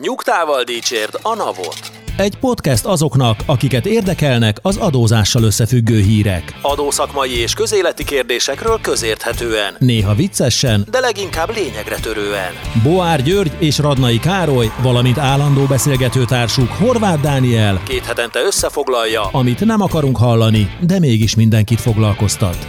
Nyugtával dicsérd a navot. Egy podcast azoknak, akiket érdekelnek az adózással összefüggő hírek. Adószakmai és közéleti kérdésekről közérthetően. Néha viccesen, de leginkább lényegre törően. Boár György és Radnai Károly, valamint állandó beszélgetőtársuk Horváth Dániel, Két hetente összefoglalja, amit nem akarunk hallani, de mégis mindenkit foglalkoztat.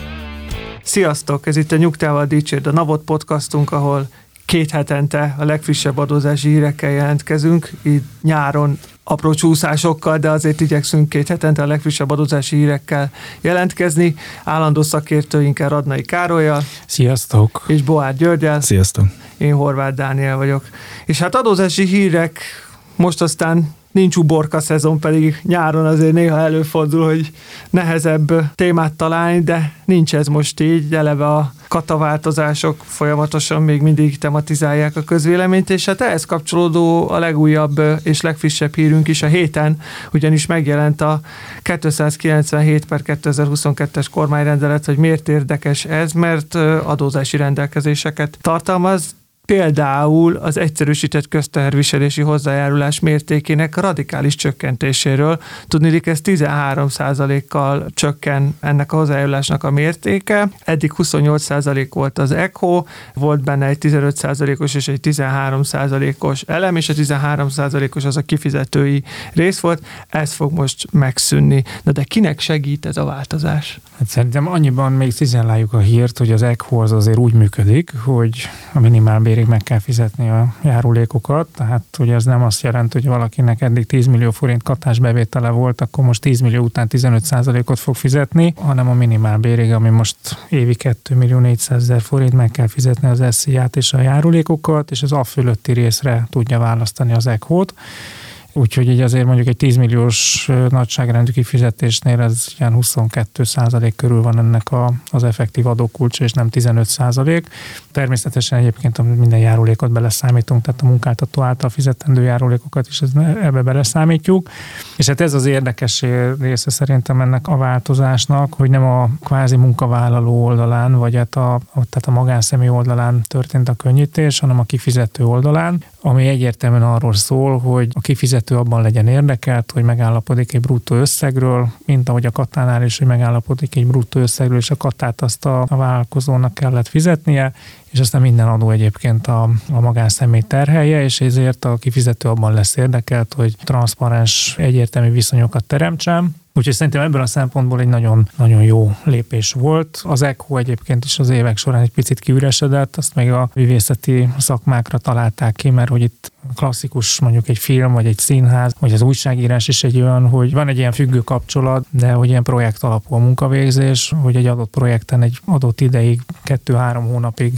Sziasztok! Ez itt a Nyugtával Dicsérd, a Navot podcastunk, ahol két hetente a legfrissebb adózási hírekkel jelentkezünk, így nyáron apró csúszásokkal, de azért igyekszünk két hetente a legfrissebb adózási hírekkel jelentkezni. Állandó szakértőinkkel Radnai Károlyal Sziasztok! és Boár Györgyel. Sziasztok! Én Horváth Dániel vagyok. És hát adózási hírek most aztán nincs uborka szezon, pedig nyáron azért néha előfordul, hogy nehezebb témát találni, de nincs ez most így, eleve a kataváltozások folyamatosan még mindig tematizálják a közvéleményt, és hát ehhez kapcsolódó a legújabb és legfrissebb hírünk is a héten, ugyanis megjelent a 297 per 2022-es kormányrendelet, hogy miért érdekes ez, mert adózási rendelkezéseket tartalmaz, például az egyszerűsített közteherviselési hozzájárulás mértékének radikális csökkentéséről. Tudni, ez 13%-kal csökken ennek a hozzájárulásnak a mértéke. Eddig 28% volt az ECHO, volt benne egy 15%-os és egy 13%-os elem, és a 13%-os az a kifizetői rész volt. Ez fog most megszűnni. Na de kinek segít ez a változás? Hát szerintem annyiban még cizeláljuk a hírt, hogy az ECHO az azért úgy működik, hogy a minimálbérig meg kell fizetni a járulékokat, tehát hogy ez nem azt jelenti, hogy valakinek eddig 10 millió forint katásbevétele volt, akkor most 10 millió után 15 ot fog fizetni, hanem a minimálbérig, ami most évi 2 millió 400 ezer forint, meg kell fizetni az SZIA-t és a járulékokat, és az a fölötti részre tudja választani az ECHO-t. Úgyhogy így azért mondjuk egy 10 milliós nagyságrendű kifizetésnél ez ilyen 22 százalék körül van ennek a, az effektív adókulcs, és nem 15 százalék. Természetesen egyébként minden járulékot beleszámítunk, tehát a munkáltató által fizetendő járulékokat is ebbe beleszámítjuk. És hát ez az érdekes része szerintem ennek a változásnak, hogy nem a kvázi munkavállaló oldalán, vagy hát a, tehát a magánszemély oldalán történt a könnyítés, hanem a kifizető oldalán, ami egyértelműen arról szól, hogy a kifizető abban legyen érdekelt, hogy megállapodik egy bruttó összegről, mint ahogy a katánál is, hogy megállapodik egy bruttó összegről, és a katát azt a, a vállalkozónak kellett fizetnie, és aztán minden adó egyébként a, a magánszemély terhelje, és ezért a kifizető abban lesz érdekelt, hogy transzparens, egyértelmű viszonyokat teremtsen, Úgyhogy szerintem ebből a szempontból egy nagyon, nagyon jó lépés volt. Az ECHO egyébként is az évek során egy picit kiüresedett, azt még a művészeti szakmákra találták ki, mert hogy itt klasszikus mondjuk egy film, vagy egy színház, vagy az újságírás is egy olyan, hogy van egy ilyen függő kapcsolat, de hogy ilyen projekt alapú a munkavégzés, hogy egy adott projekten egy adott ideig, kettő-három hónapig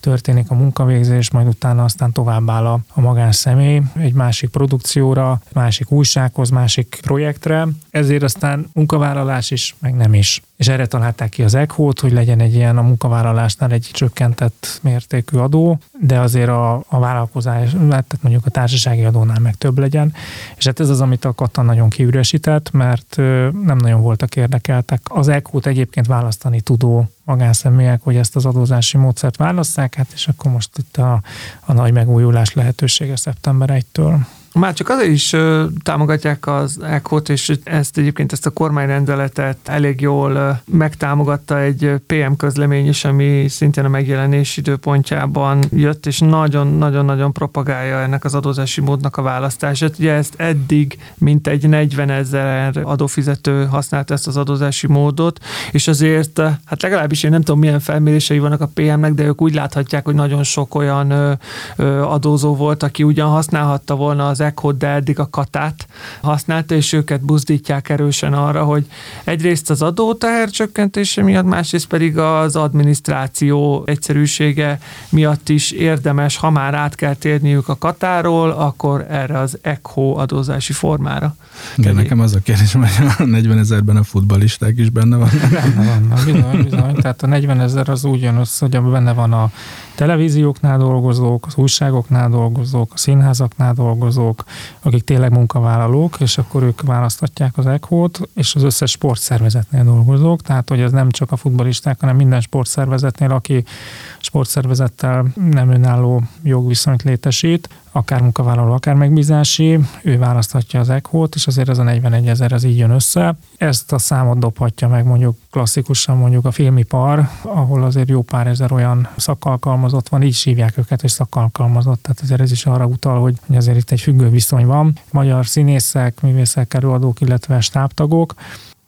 történik a munkavégzés, majd utána aztán tovább áll a, a magánszemély egy másik produkcióra, másik újsághoz, másik projektre. Ezért aztán munkavállalás is, meg nem is. És erre találták ki az ECHO-t, hogy legyen egy ilyen a munkavállalásnál egy csökkentett mértékű adó, de azért a, a vállalkozás, hát tehát mondjuk a társasági adónál meg több legyen. És hát ez az, amit a Kata nagyon kiüresített, mert nem nagyon voltak érdekeltek. Az ECHO-t egyébként választani tudó magánszemélyek, hogy ezt az adózási módszert válasszák, hát és akkor most itt a, a nagy megújulás lehetősége szeptember 1-től. Már csak azért is uh, támogatják az ECHO-t, és ezt egyébként ezt a kormányrendeletet elég jól uh, megtámogatta egy PM közlemény is, ami szintén a megjelenés időpontjában jött, és nagyon-nagyon-nagyon propagálja ennek az adózási módnak a választását. Ugye ezt eddig mintegy 40 ezer adófizető használta ezt az adózási módot, és azért, hát legalábbis én nem tudom, milyen felmérései vannak a PM-nek, de ők úgy láthatják, hogy nagyon sok olyan uh, adózó volt, aki ugyan használhatta volna az ECHO, de eddig a katát használta, és őket buzdítják erősen arra, hogy egyrészt az adóteher csökkentése miatt, másrészt pedig az adminisztráció egyszerűsége miatt is érdemes, ha már át kell térniük a katáról, akkor erre az ECHO adózási formára. Igen, nekem az a kérdés, hogy a 40 ezerben a futballisták is benne van. Benne vannak, bizony, bizony. Tehát a 40 ezer az úgy jön össze, hogy benne van a televízióknál dolgozók, az újságoknál dolgozók, a színházaknál dolgozók, akik tényleg munkavállalók, és akkor ők választatják az ECHO-t, és az összes sportszervezetnél dolgozók, tehát hogy ez nem csak a futbolisták, hanem minden sportszervezetnél, aki sportszervezettel nem önálló jogviszonyt létesít, akár munkavállaló, akár megbízási, ő választhatja az ECHO-t, és azért ez a 41 ezer, ez így jön össze. Ezt a számot dobhatja meg mondjuk klasszikusan mondjuk a filmipar, ahol azért jó pár ezer olyan szakalkalmazott van, így hívják őket, hogy szakalkalmazott, tehát azért ez is arra utal, hogy azért itt egy függő viszony van. Magyar színészek, művészek, előadók, illetve stábtagok,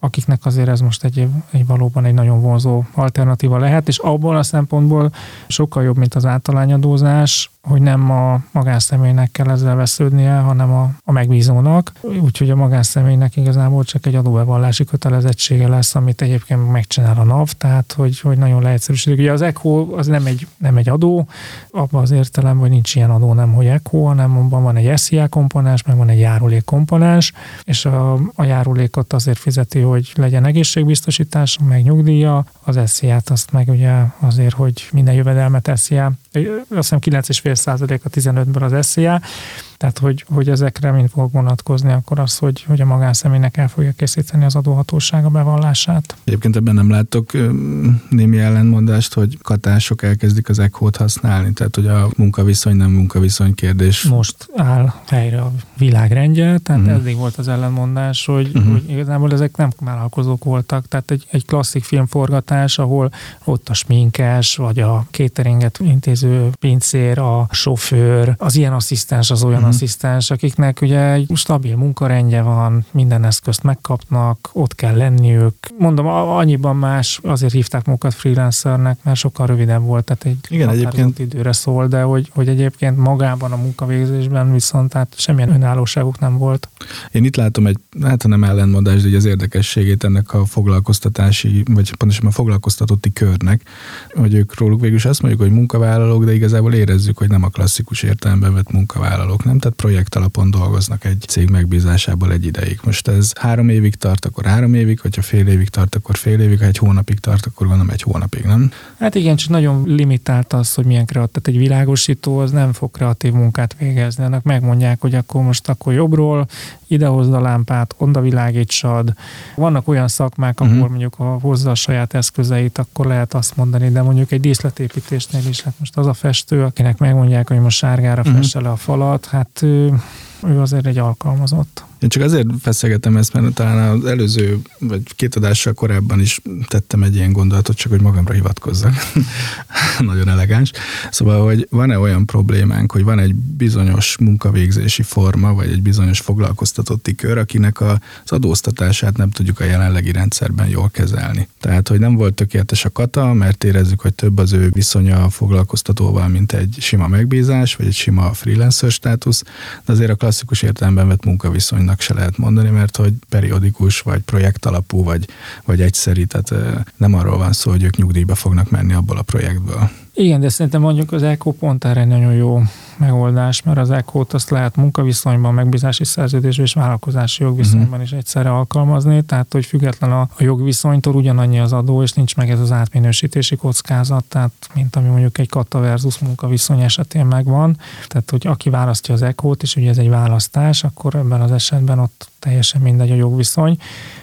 akiknek azért ez most egy, egy valóban egy nagyon vonzó alternatíva lehet, és abból a szempontból sokkal jobb, mint az általányadózás, hogy nem a magánszemélynek kell ezzel vesződnie, hanem a, a megbízónak. Úgyhogy a magánszemélynek igazából csak egy adóbevallási kötelezettsége lesz, amit egyébként megcsinál a NAV, tehát hogy, hogy nagyon leegyszerűsítik. Ugye az ECHO az nem egy, nem egy adó, abban az értelem, hogy nincs ilyen adó, nem hogy ECHO, hanem abban van egy SZIA komponens, meg van egy járulék komponens, és a, a járulékot azért fizeti, hogy legyen egészségbiztosítás, meg nyugdíja, az SZIA-t azt meg ugye azért, hogy minden jövedelmet SZIA, azt hiszem 9,5% a 15-ből az SZIA, tehát, hogy, hogy ezekre mind fog vonatkozni, akkor az, hogy, hogy a magánszemélynek el fogja készíteni az adóhatóság a bevallását. Egyébként ebben nem látok némi ellentmondást, hogy katások elkezdik az ECHO-t használni, tehát hogy a munkaviszony nem munkaviszony kérdés. Most áll helyre a világrendje, tehát uh-huh. eddig volt az ellenmondás, hogy, uh-huh. hogy igazából ezek nem vállalkozók voltak, tehát egy, egy klasszik filmforgatás, ahol ott a sminkes, vagy a cateringet intéző pincér, a sofőr, az ilyen asszisztens, az olyan uh-huh. Asszisztens, akiknek ugye egy stabil munkarendje van, minden eszközt megkapnak, ott kell lenniük. Mondom, annyiban más, azért hívták magukat freelancernek, mert sokkal rövidebb volt, tehát egy Igen, egyébként időre szól, de hogy, hogy egyébként magában a munkavégzésben viszont tehát semmilyen önállóságuk nem volt. Én itt látom egy, hát nem ellentmondás, de az érdekességét ennek a foglalkoztatási, vagy pontosan a foglalkoztatotti körnek, hogy ők róluk végül is azt mondjuk, hogy munkavállalók, de igazából érezzük, hogy nem a klasszikus értelemben vett munkavállalók, nem? Tehát projekt alapon dolgoznak egy cég megbízásából egy ideig. Most ez három évig tart, akkor három évig, hogyha fél évig tart, akkor fél évig, ha egy hónapig tart, akkor gondolom egy hónapig, nem? Hát igen, csak nagyon limitált az, hogy milyen kreatív. Tehát egy világosító az nem fog kreatív munkát végezni. Ennek megmondják, hogy akkor most akkor jobbról idehozd a lámpát, onda világítsad. Vannak olyan szakmák, uh-huh. ahol mondjuk ha hozza a saját eszközeit, akkor lehet azt mondani, de mondjuk egy díszletépítésnél is, hát most az a festő, akinek megmondják, hogy most sárgára uh-huh. fesse le a falat, hát ő, ő azért egy alkalmazott. Én csak azért feszegetem ezt, mert talán az előző, vagy két adással korábban is tettem egy ilyen gondolatot, csak hogy magamra hivatkozzak. Nagyon elegáns. Szóval, hogy van-e olyan problémánk, hogy van egy bizonyos munkavégzési forma, vagy egy bizonyos foglalkoztatotti kör, akinek az adóztatását nem tudjuk a jelenlegi rendszerben jól kezelni. Tehát, hogy nem volt tökéletes a kata, mert érezzük, hogy több az ő viszonya a foglalkoztatóval, mint egy sima megbízás, vagy egy sima freelancer státusz, de azért a klasszikus értelemben vett munkaviszony annak se lehet mondani, mert hogy periodikus, vagy projekt alapú, vagy, vagy egyszeri, tehát nem arról van szó, hogy ők nyugdíjba fognak menni abból a projektből. Igen, de szerintem mondjuk az ECO pont erre nagyon jó megoldás, mert az ECO-t azt lehet munkaviszonyban, megbízási szerződésben és vállalkozási jogviszonyban uh-huh. is egyszerre alkalmazni, tehát hogy független a, a jogviszonytól ugyanannyi az adó, és nincs meg ez az átminősítési kockázat, tehát mint ami mondjuk egy kata versus munkaviszony esetén megvan. Tehát, hogy aki választja az ECO-t, és ugye ez egy választás, akkor ebben az esetben ott teljesen mindegy a jogviszony.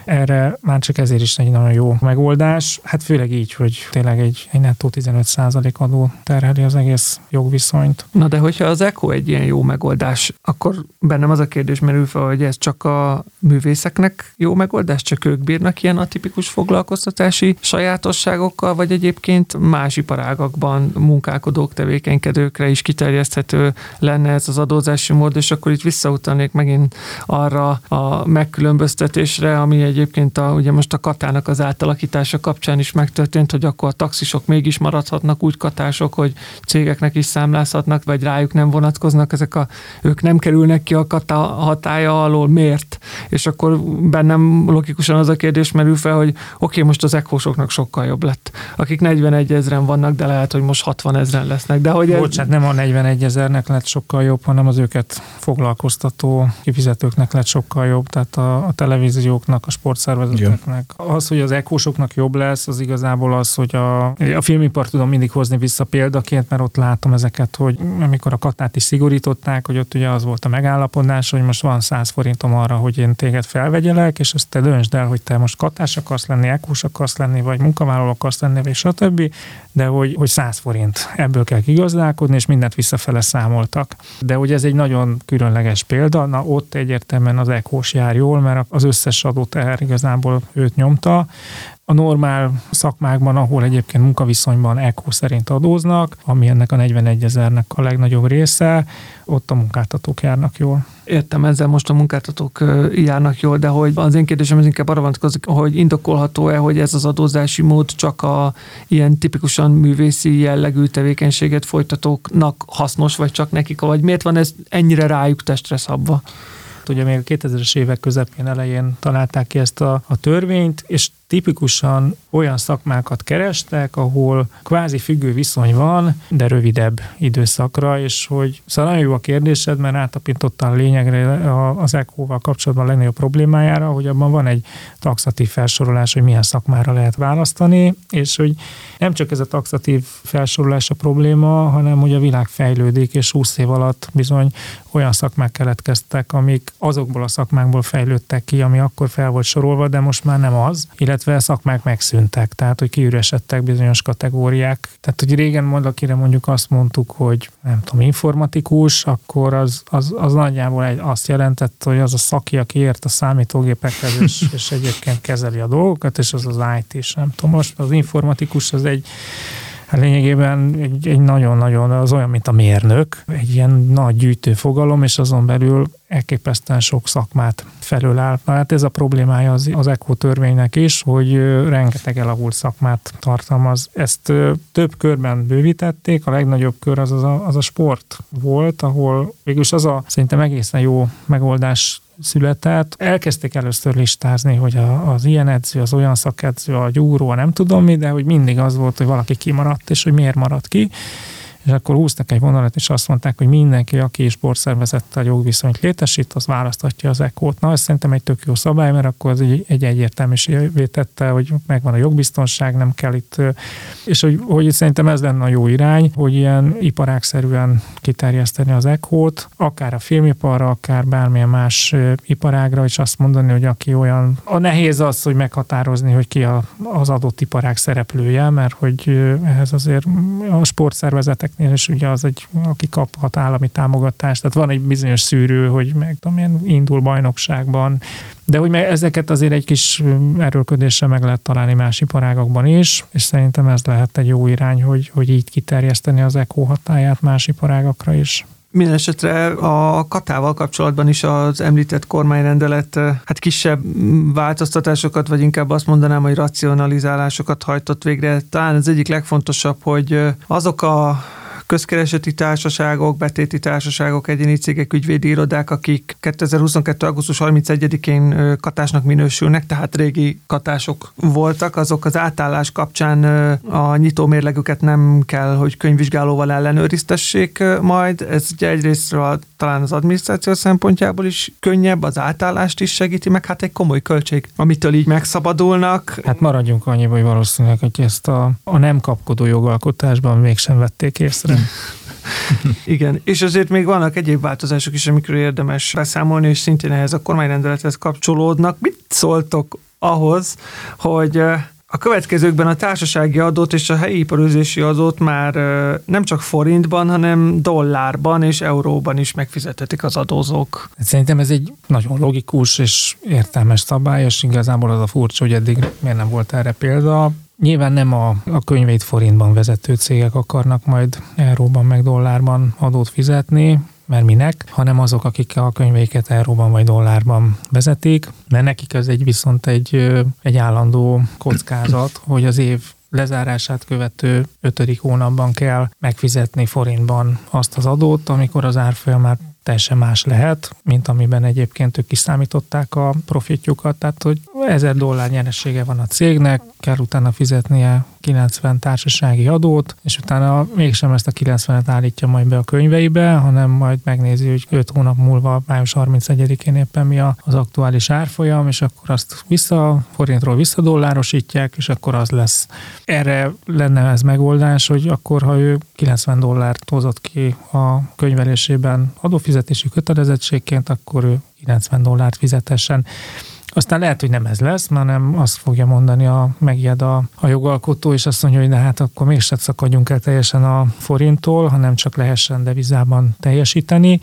Erre már csak ezért is egy nagyon jó megoldás. Hát főleg így, hogy tényleg egy, egy nettó 15% adó terheli az egész jogviszonyt. Na de hogyha az ECO egy ilyen jó megoldás, akkor bennem az a kérdés merül fel, hogy ez csak a művészeknek jó megoldás, csak ők bírnak ilyen atipikus foglalkoztatási sajátosságokkal, vagy egyébként más iparágakban munkálkodók, tevékenykedőkre is kiterjeszthető lenne ez az adózási mód, és akkor itt visszautalnék megint arra a megkülönböztetésre, ami egyébként a, ugye most a katának az átalakítása kapcsán is megtörtént, hogy akkor a taxisok mégis maradhatnak úgy katások, hogy cégeknek is számlázhatnak, vagy rájuk nem vonatkoznak, ezek a, ők nem kerülnek ki a kata hatája alól, miért? És akkor bennem logikusan az a kérdés merül fel, hogy oké, okay, most az ekósoknak sokkal jobb lett. Akik 41 ezeren vannak, de lehet, hogy most 60 ezeren lesznek. De hogy Bocsánat, ez... nem a 41 ezernek lett sokkal jobb, hanem az őket foglalkoztató kifizetőknek lett sokkal jobb jobb, tehát a, a televízióknak, a sportszervezeteknek. Igen. Az, hogy az ekósoknak jobb lesz, az igazából az, hogy a, a filmipar tudom mindig hozni vissza példaként, mert ott látom ezeket, hogy amikor a katát is szigorították, hogy ott ugye az volt a megállapodás, hogy most van 100 forintom arra, hogy én téged felvegyelek, és ezt te döntsd el, hogy te most katás akarsz lenni, ekús akarsz lenni, vagy munkavállaló akarsz lenni, vagy stb. De hogy, hogy 100 forint, ebből kell kigazdálkodni, és mindent visszafele számoltak. De hogy ez egy nagyon különleges példa, na ott egyértelműen az ekós jár jól, mert az összes adót er igazából őt nyomta, a normál szakmákban, ahol egyébként munkaviszonyban ECHO szerint adóznak, ami ennek a 41 ezernek a legnagyobb része, ott a munkáltatók járnak jól. Értem, ezzel most a munkáltatók járnak jól, de hogy az én kérdésem az inkább arra vonatkozik, hogy indokolható-e, hogy ez az adózási mód csak a ilyen tipikusan művészi jellegű tevékenységet folytatóknak hasznos, vagy csak nekik, vagy miért van ez ennyire rájuk testre szabva? Ugye még a 2000-es évek közepén elején találták ki ezt a, a törvényt, és tipikusan olyan szakmákat kerestek, ahol kvázi függő viszony van, de rövidebb időszakra, és hogy szóval nagyon jó a kérdésed, mert átapintottál a lényegre az ECHO-val kapcsolatban legnagyobb problémájára, hogy abban van egy taxatív felsorolás, hogy milyen szakmára lehet választani, és hogy nem csak ez a taxatív felsorolás a probléma, hanem hogy a világ fejlődik, és 20 év alatt bizony olyan szakmák keletkeztek, amik azokból a szakmákból fejlődtek ki, ami akkor fel volt sorolva, de most már nem az, illetve illetve szakmák megszűntek, tehát hogy kiüresedtek bizonyos kategóriák. Tehát, hogy régen mond, akire mondjuk azt mondtuk, hogy nem tudom, informatikus, akkor az, az, az nagyjából egy, azt jelentett, hogy az a szaki, aki ért a számítógépekhez, és, és egyébként kezeli a dolgokat, és az az IT is. Nem tudom, most az informatikus az egy Hát lényegében egy, egy nagyon-nagyon, az olyan, mint a mérnök, egy ilyen nagy gyűjtő fogalom, és azon belül elképesztően sok szakmát felöláll. Na hát ez a problémája az, az ECO törvénynek is, hogy rengeteg elavult szakmát tartalmaz. Ezt több körben bővítették, a legnagyobb kör az, az, a, az a sport volt, ahol végülis az a szerintem egészen jó megoldás született. Elkezdték először listázni, hogy a, az ilyen edző, az olyan szakedző, a gyúró, nem tudom mi, de hogy mindig az volt, hogy valaki kimaradt, és hogy miért maradt ki és akkor húztak egy vonalat, és azt mondták, hogy mindenki, aki sportszervezettel jogviszonyt létesít, az választhatja az ECO-t. Na, ez szerintem egy tök jó szabály, mert akkor az egy, egy egyértelműsévé tette, hogy megvan a jogbiztonság, nem kell itt, és hogy, hogy szerintem ez lenne a jó irány, hogy ilyen iparágszerűen kiterjeszteni az ECO-t, akár a filmiparra, akár bármilyen más iparágra, és azt mondani, hogy aki olyan, a nehéz az, hogy meghatározni, hogy ki a, az adott iparág szereplője, mert hogy ehhez azért a sportszervezetek és ugye az egy, aki kaphat állami támogatást, tehát van egy bizonyos szűrő, hogy meg tudom én, indul bajnokságban, de hogy ezeket azért egy kis erőlködéssel meg lehet találni más iparágakban is, és szerintem ez lehet egy jó irány, hogy, hogy így kiterjeszteni az ECO hatáját más iparágakra is. Minden a katával kapcsolatban is az említett kormányrendelet hát kisebb változtatásokat, vagy inkább azt mondanám, hogy racionalizálásokat hajtott végre. Talán az egyik legfontosabb, hogy azok a közkereseti társaságok, betéti társaságok, egyéni cégek, ügyvédi irodák, akik 2022. augusztus 31-én katásnak minősülnek, tehát régi katások voltak, azok az átállás kapcsán a nyitó mérlegüket nem kell, hogy könyvvizsgálóval ellenőriztessék majd. Ez ugye egyrészt talán az adminisztráció szempontjából is könnyebb, az átállást is segíti, meg hát egy komoly költség, amitől így megszabadulnak. Hát maradjunk annyiba, hogy valószínűleg, hogy ezt a, a nem kapkodó jogalkotásban mégsem vették észre. Igen, és azért még vannak egyéb változások is, amikről érdemes beszámolni, és szintén ehhez a kormányrendelethez kapcsolódnak. Mit szóltok ahhoz, hogy a következőkben a társasági adót és a helyi iparőzési adót már nem csak forintban, hanem dollárban és euróban is megfizethetik az adózók. Szerintem ez egy nagyon logikus és értelmes szabály, és igazából az a furcsa, hogy eddig miért nem volt erre példa. Nyilván nem a, a könyvét forintban vezető cégek akarnak majd euróban meg dollárban adót fizetni, mert minek, hanem azok, akik a könyveiket euróban vagy dollárban vezetik, mert nekik ez egy viszont egy, egy állandó kockázat, hogy az év lezárását követő ötödik hónapban kell megfizetni forintban azt az adót, amikor az árfolyam már teljesen más lehet, mint amiben egyébként ők kiszámították a profitjukat. Tehát, hogy 1000 dollár nyeressége van a cégnek, kell utána fizetnie 90 társasági adót, és utána mégsem ezt a 90-et állítja majd be a könyveibe, hanem majd megnézi, hogy 5 hónap múlva, május 31-én éppen mi az aktuális árfolyam, és akkor azt vissza, forintról visszadollárosítják, és akkor az lesz. Erre lenne ez megoldás, hogy akkor, ha ő 90 dollárt hozott ki a könyvelésében adófizetési kötelezettségként, akkor ő 90 dollárt fizetessen. Aztán lehet, hogy nem ez lesz, hanem azt fogja mondani, a, megjed a, a jogalkotó, és azt mondja, hogy de hát akkor mégsem szakadjunk el teljesen a forinttól, hanem csak lehessen devizában teljesíteni.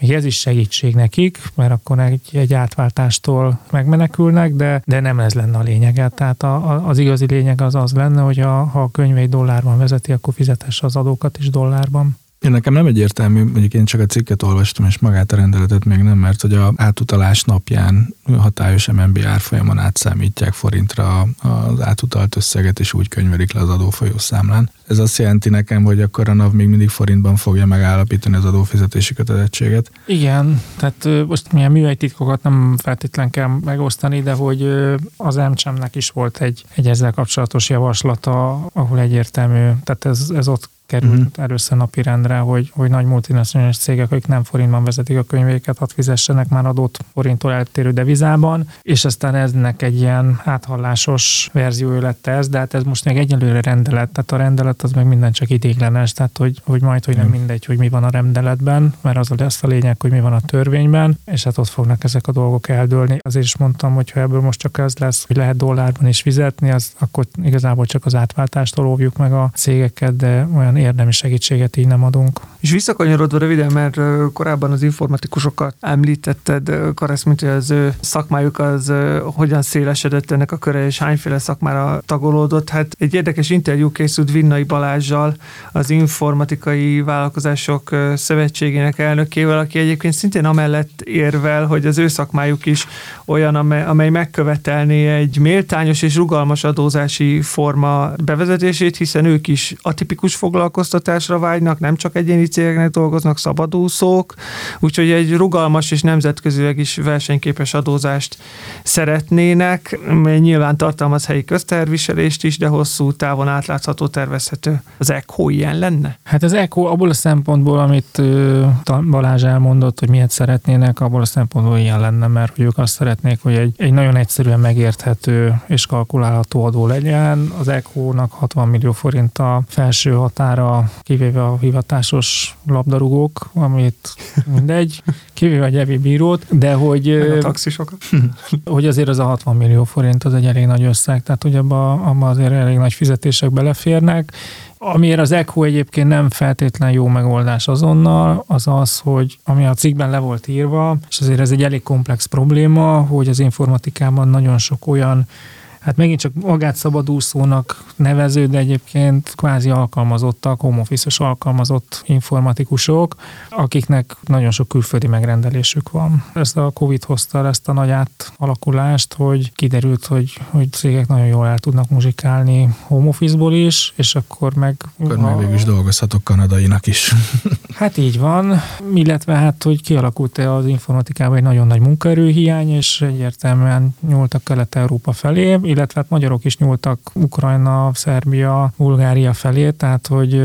Még ez is segítség nekik, mert akkor egy, egy átváltástól megmenekülnek, de, de nem ez lenne a lényege. Tehát a, a, az igazi lényeg az az lenne, hogy a, ha a könyvei dollárban vezeti, akkor fizetesse az adókat is dollárban. Én nekem nem egyértelmű, mondjuk én csak a cikket olvastam, és magát a rendeletet még nem, mert hogy a átutalás napján hatályos MNB árfolyamon átszámítják forintra az átutalt összeget, és úgy könyvelik le az adófolyó számlán. Ez azt jelenti nekem, hogy akkor a NAV még mindig forintban fogja megállapítani az adófizetési kötelezettséget. Igen, tehát most milyen művelytitkokat nem feltétlen kell megosztani, de hogy az emcsemnek is volt egy, egy ezzel kapcsolatos javaslata, ahol egyértelmű, tehát ez, ez ott került uh-huh. először napirendre, hogy, hogy nagy multinacionális cégek, akik nem forintban vezetik a könyvéket, hadd fizessenek már adót forinttól eltérő devizában, és aztán eznek egy ilyen áthallásos verziója lett ez, de hát ez most még egyelőre rendelet, tehát a rendelet az meg minden csak idéglenes, tehát hogy, hogy majd, hogy nem mindegy, hogy mi van a rendeletben, mert az lesz a lényeg, hogy mi van a törvényben, és hát ott fognak ezek a dolgok eldőlni. Azért is mondtam, hogy ha ebből most csak ez lesz, hogy lehet dollárban is fizetni, az akkor igazából csak az átváltástól óvjuk meg a cégeket, de olyan olyan érdemi segítséget így nem adunk. És visszakanyarodva röviden, mert korábban az informatikusokat említetted, Karesz, mint hogy az ő szakmájuk az hogyan szélesedett ennek a köre, és hányféle szakmára tagolódott. Hát egy érdekes interjú készült Vinnai Balázsjal, az Informatikai Vállalkozások Szövetségének elnökével, aki egyébként szintén amellett érvel, hogy az ő szakmájuk is olyan, amely, amely megkövetelné egy méltányos és rugalmas adózási forma bevezetését, hiszen ők is atipikus foglalkozások, foglalkoztatásra vágynak, nem csak egyéni cégeknek dolgoznak, szabadúszók, úgyhogy egy rugalmas és nemzetközileg is versenyképes adózást szeretnének, mely nyilván tartalmaz helyi közterviselést is, de hosszú távon átlátható tervezhető. Az ECHO ilyen lenne? Hát az ECHO abból a szempontból, amit Balázs elmondott, hogy miért szeretnének, abból a szempontból ilyen lenne, mert hogy ők azt szeretnék, hogy egy, egy nagyon egyszerűen megérthető és kalkulálható adó legyen. Az ECHO-nak 60 millió forint a felső határ számára, kivéve a hivatásos labdarúgók, amit mindegy, kivéve a gyevi bírót, de hogy... a taxisokat. hogy azért az a 60 millió forint az egy elég nagy összeg, tehát hogy abba, abba azért elég nagy fizetések beleférnek, Amiért az ECHO egyébként nem feltétlen jó megoldás azonnal, az az, hogy ami a cikkben le volt írva, és azért ez egy elég komplex probléma, hogy az informatikában nagyon sok olyan hát megint csak magát szabadúszónak nevező, de egyébként kvázi alkalmazottak, home office alkalmazott informatikusok, akiknek nagyon sok külföldi megrendelésük van. Ezt a Covid hozta ezt a nagy átalakulást, hogy kiderült, hogy, hogy cégek nagyon jól el tudnak muzsikálni home office-ból is, és akkor meg... Akkor meg végül is dolgozhatok kanadainak is. Hát így van, illetve hát, hogy kialakult-e az informatikában egy nagyon nagy munkaerőhiány, és egyértelműen nyúltak Kelet-Európa felé, illetve hát magyarok is nyúltak Ukrajna, Szerbia, Bulgária felé, tehát hogy,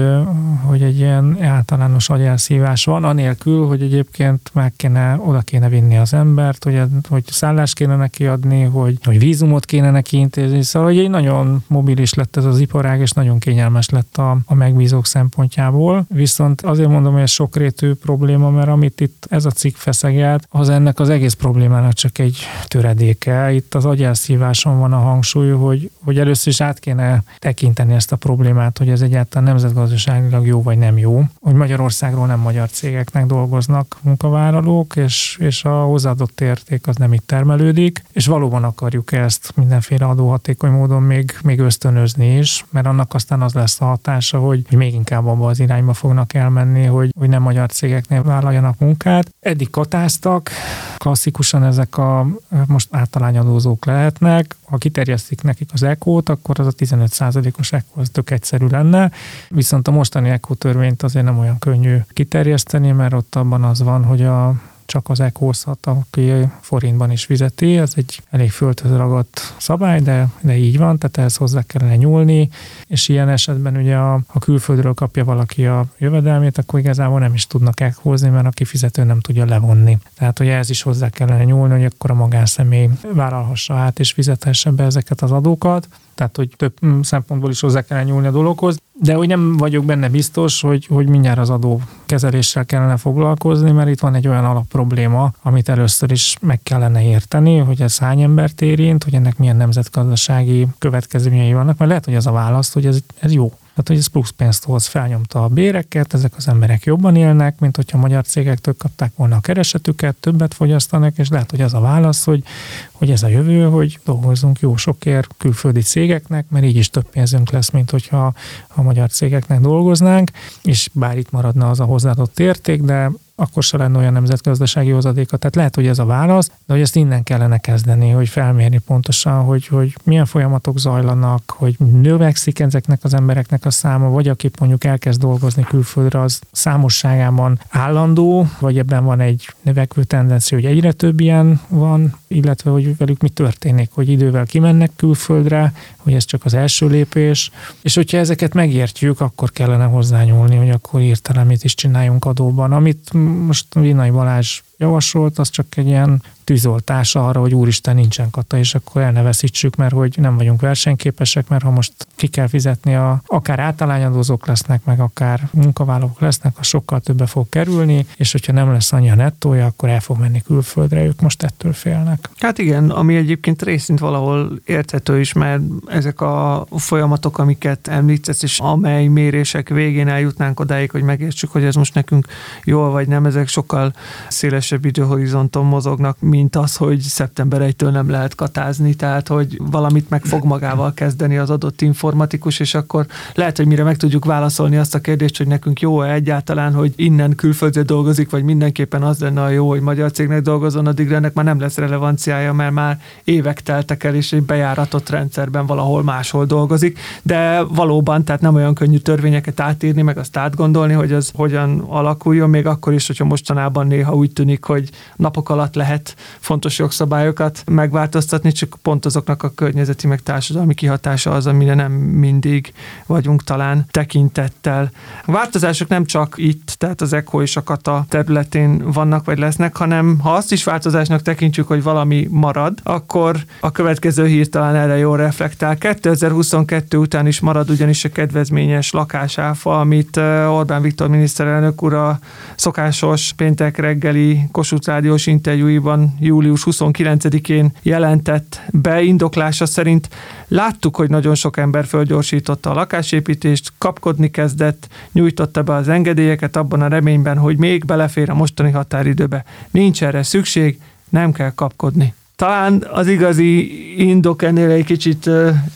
hogy egy ilyen általános agyelszívás van, anélkül, hogy egyébként meg kéne, oda kéne vinni az embert, hogy, hogy szállást kéne neki adni, hogy, hogy vízumot kéne neki intézni, szóval hogy egy nagyon mobilis lett ez az iparág, és nagyon kényelmes lett a, a megbízók szempontjából. Viszont azért mondom, hogy ez sokrétű probléma, mert amit itt ez a cikk feszegelt, az ennek az egész problémának csak egy töredéke. Itt az agyelszíváson van a hang hangsúly, hogy, hogy először is át kéne tekinteni ezt a problémát, hogy ez egyáltalán nemzetgazdaságilag jó vagy nem jó. Hogy Magyarországról nem magyar cégeknek dolgoznak munkavállalók, és, és a hozzáadott érték az nem itt termelődik, és valóban akarjuk ezt mindenféle adóhatékony módon még, még ösztönözni is, mert annak aztán az lesz a hatása, hogy még inkább abba az irányba fognak elmenni, hogy, hogy nem magyar cégeknél vállaljanak munkát. Eddig katáztak, klasszikusan ezek a most általányadózók lehetnek, ha kiterjesztik nekik az ECO-t, akkor az a 15%-os ECO az tök egyszerű lenne, viszont a mostani ECO törvényt azért nem olyan könnyű kiterjeszteni, mert ott abban az van, hogy a csak az ECHOSZat, aki forintban is fizeti. Ez egy elég földhöz ragadt szabály, de, de így van, tehát ehhez hozzá kellene nyúlni, és ilyen esetben ugye a, ha külföldről kapja valaki a jövedelmét, akkor igazából nem is tudnak ECHOzni, mert a kifizető nem tudja levonni. Tehát, hogy ehhez is hozzá kellene nyúlni, hogy akkor a magánszemély vállalhassa át és fizethesse be ezeket az adókat tehát hogy több mm, szempontból is hozzá kellene nyúlni a dologhoz, de hogy nem vagyok benne biztos, hogy, hogy mindjárt az adó kezeléssel kellene foglalkozni, mert itt van egy olyan alapprobléma, amit először is meg kellene érteni, hogy ez hány embert érint, hogy ennek milyen nemzetgazdasági következményei vannak, mert lehet, hogy az a válasz, hogy ez, ez jó. Tehát, hogy ez plusz pénzt hoz, felnyomta a béreket, ezek az emberek jobban élnek, mint hogyha a magyar cégektől kapták volna a keresetüket, többet fogyasztanak, és lehet, hogy az a válasz, hogy, hogy ez a jövő, hogy dolgozzunk jó sokért külföldi cégeknek, mert így is több pénzünk lesz, mint hogyha a magyar cégeknek dolgoznánk, és bár itt maradna az a hozzáadott érték, de akkor se lenne olyan nemzetgazdasági hozadéka. Tehát lehet, hogy ez a válasz, de hogy ezt innen kellene kezdeni, hogy felmérni pontosan, hogy, hogy milyen folyamatok zajlanak, hogy növekszik ezeknek az embereknek a száma, vagy aki mondjuk elkezd dolgozni külföldre, az számosságában állandó, vagy ebben van egy növekvő tendencia, hogy egyre több ilyen van, illetve hogy velük mi történik, hogy idővel kimennek külföldre, hogy ez csak az első lépés, és hogyha ezeket megértjük, akkor kellene hozzányúlni, hogy akkor írtelen mit is csináljunk adóban. Amit most Vinai Balázs javasolt, az csak egy ilyen tűzoltása arra, hogy úristen nincsen kata, és akkor el ne veszítsük, mert hogy nem vagyunk versenyképesek, mert ha most ki kell fizetni, a, akár általányadózók lesznek, meg akár munkavállalók lesznek, a sokkal többe fog kerülni, és hogyha nem lesz annyi a nettója, akkor el fog menni külföldre, ők most ettől félnek. Hát igen, ami egyébként részint valahol érthető is, mert ezek a folyamatok, amiket említesz, és amely mérések végén eljutnánk odáig, hogy megértsük, hogy ez most nekünk jól vagy nem, ezek sokkal szélesebb időhorizonton mozognak, mint az, hogy szeptember 1-től nem lehet katázni, tehát hogy valamit meg fog magával kezdeni az adott informatikus, és akkor lehet, hogy mire meg tudjuk válaszolni azt a kérdést, hogy nekünk jó-e egyáltalán, hogy innen külföldre dolgozik, vagy mindenképpen az lenne a jó, hogy magyar cégnek dolgozon, addig ennek már nem lesz relevanciája, mert már évek teltek el, és egy bejáratott rendszerben valahol máshol dolgozik, de valóban, tehát nem olyan könnyű törvényeket átírni, meg azt átgondolni, hogy az hogyan alakuljon, még akkor is, hogyha mostanában néha úgy tűnik, hogy napok alatt lehet fontos jogszabályokat megváltoztatni, csak pont azoknak a környezeti meg társadalmi kihatása az, amire nem mindig vagyunk talán tekintettel. A változások nem csak itt, tehát az ECHO és a KATA területén vannak vagy lesznek, hanem ha azt is változásnak tekintjük, hogy valami marad, akkor a következő hír talán erre jól reflektál. 2022 után is marad ugyanis a kedvezményes lakásáfa, amit Orbán Viktor miniszterelnök úr a szokásos péntek reggeli Kossuth Rádiós interjúiban július 29-én jelentett be indoklása szerint láttuk, hogy nagyon sok ember fölgyorsította a lakásépítést, kapkodni kezdett, nyújtotta be az engedélyeket abban a reményben, hogy még belefér a mostani határidőbe. Nincs erre szükség, nem kell kapkodni. Talán az igazi indok ennél egy kicsit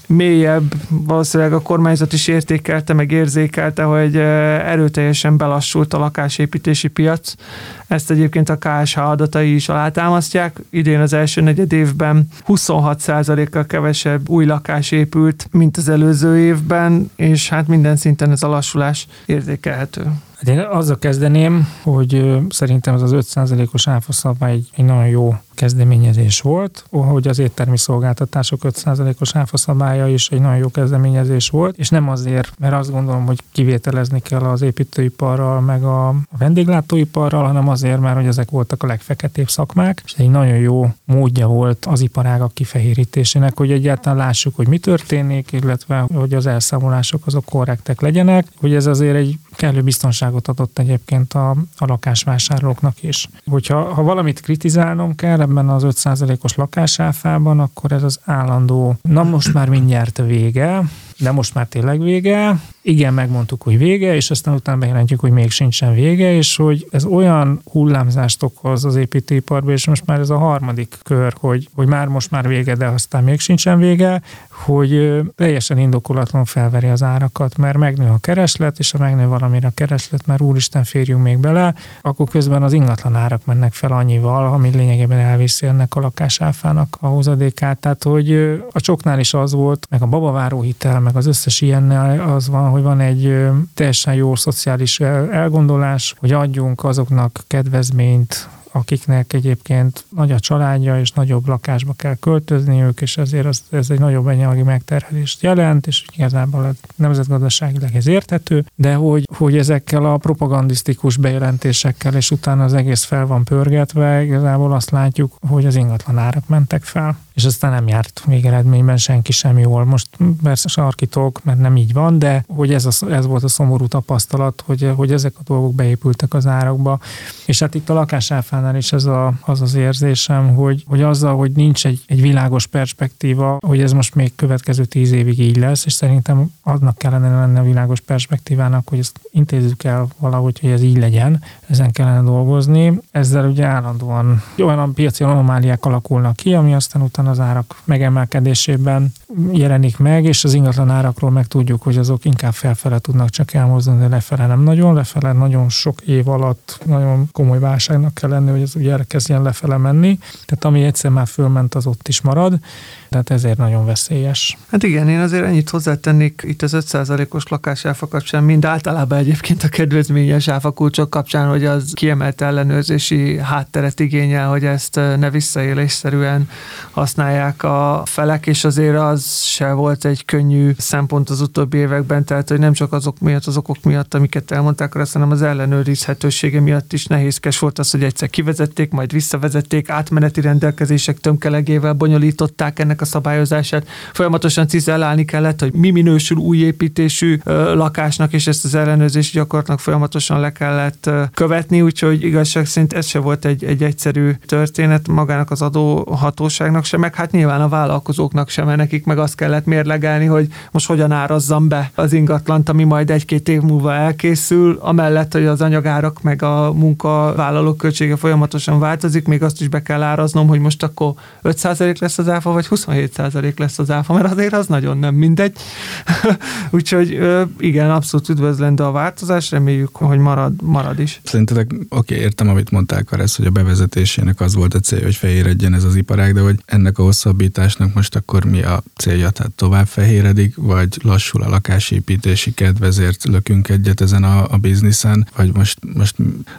mélyebb, valószínűleg a kormányzat is értékelte, meg érzékelte, hogy erőteljesen belassult a lakásépítési piac. Ezt egyébként a KSH adatai is alátámasztják. Idén az első negyed évben 26%-kal kevesebb új lakás épült, mint az előző évben, és hát minden szinten ez a lassulás érzékelhető. Hát én azzal kezdeném, hogy szerintem az az 5%-os áfaszabály egy, egy nagyon jó kezdeményezés volt, hogy az éttermi szolgáltatások 5%-os áfaszabálya is egy nagyon jó kezdeményezés volt, és nem azért, mert azt gondolom, hogy kivételezni kell az építőiparral, meg a vendéglátóiparral, hanem azért, mert hogy ezek voltak a legfeketébb szakmák, és egy nagyon jó módja volt az iparágak kifehérítésének, hogy egyáltalán lássuk, hogy mi történik, illetve hogy az elszámolások azok korrektek legyenek, hogy ez azért egy kellő biztonságot adott egyébként a, a lakásvásárlóknak is. Hogyha ha valamit kritizálnom kell ebben az 5%-os lakásáfában, akkor ez az állandó, na most már mindjárt vége, de most már tényleg vége. Igen, megmondtuk, hogy vége, és aztán utána bejelentjük, hogy még sincsen vége, és hogy ez olyan hullámzást okoz az építőiparban, és most már ez a harmadik kör, hogy, hogy már most már vége, de aztán még sincsen vége, hogy teljesen indokolatlan felveri az árakat, mert megnő a kereslet, és ha megnő valamire a kereslet, mert úristen férjünk még bele, akkor közben az ingatlan árak mennek fel annyival, ami lényegében elviszi ennek a lakásáfának a hozadékát. Tehát, hogy a csoknál is az volt, meg a babaváró hitel, meg az összes ilyennel az van, hogy van egy teljesen jó szociális elgondolás, hogy adjunk azoknak kedvezményt, akiknek egyébként nagy a családja, és nagyobb lakásba kell költözniük, és ezért az, ez egy nagyobb anyagi megterhelést jelent, és igazából nemzetgazdaságilag ez érthető, de hogy, hogy ezekkel a propagandisztikus bejelentésekkel, és utána az egész fel van pörgetve, igazából azt látjuk, hogy az ingatlan árak mentek fel és aztán nem járt végeredményben senki sem jól. Most persze sarkítok, mert nem így van, de hogy ez, a, ez volt a szomorú tapasztalat, hogy, hogy ezek a dolgok beépültek az árakba. És hát itt a lakásáfánál is ez a, az az érzésem, hogy, hogy azzal, hogy nincs egy, egy világos perspektíva, hogy ez most még következő tíz évig így lesz, és szerintem aznak kellene lenne a világos perspektívának, hogy ezt intézzük el valahogy, hogy ez így legyen, ezen kellene dolgozni. Ezzel ugye állandóan olyan piaci anomáliák alakulnak ki, ami aztán utána az árak megemelkedésében jelenik meg, és az ingatlan árakról meg tudjuk, hogy azok inkább felfele tudnak csak elmozdulni, de lefele nem nagyon, lefele nagyon sok év alatt nagyon komoly válságnak kell lenni, hogy ez ugye elkezdjen lefele menni. Tehát ami egyszer már fölment, az ott is marad tehát ezért nagyon veszélyes. Hát igen, én azért ennyit hozzátennék itt az 5%-os lakásáfa kapcsán, mind általában egyébként a kedvezményes áfakulcsok kapcsán, hogy az kiemelt ellenőrzési hátteret igényel, hogy ezt ne visszaélésszerűen használják a felek, és azért az se volt egy könnyű szempont az utóbbi években, tehát hogy nem csak azok miatt, az okok miatt, amiket elmondták, hanem az ellenőrizhetősége miatt is nehézkes volt az, hogy egyszer kivezették, majd visszavezették, átmeneti rendelkezések tömkelegével bonyolították ennek a szabályozását. Folyamatosan cizellálni kellett, hogy mi minősül új építésű lakásnak, és ezt az ellenőrzési gyakorlatnak folyamatosan le kellett követni, úgyhogy igazság szerint ez se volt egy, egy egyszerű történet magának az adóhatóságnak sem, meg hát nyilván a vállalkozóknak sem, mert nekik meg azt kellett mérlegelni, hogy most hogyan árazzam be az ingatlant, ami majd egy-két év múlva elkészül, amellett, hogy az anyagárak meg a munkavállalók költsége folyamatosan változik, még azt is be kell áraznom, hogy most akkor 5% lesz az áfa, vagy 20 27% lesz az áfa, mert azért az nagyon nem mindegy. Úgyhogy igen, abszolút üdvözlendő a változás, reméljük, hogy marad, marad is. Szerintetek, oké, okay, értem, amit mondták, Karesz, hogy a bevezetésének az volt a cél, hogy fehéredjen ez az iparág, de hogy ennek a hosszabbításnak most akkor mi a célja? Tehát tovább fehéredik, vagy lassul a lakásépítési kedv, ezért lökünk egyet ezen a, a bizniszen, vagy most, most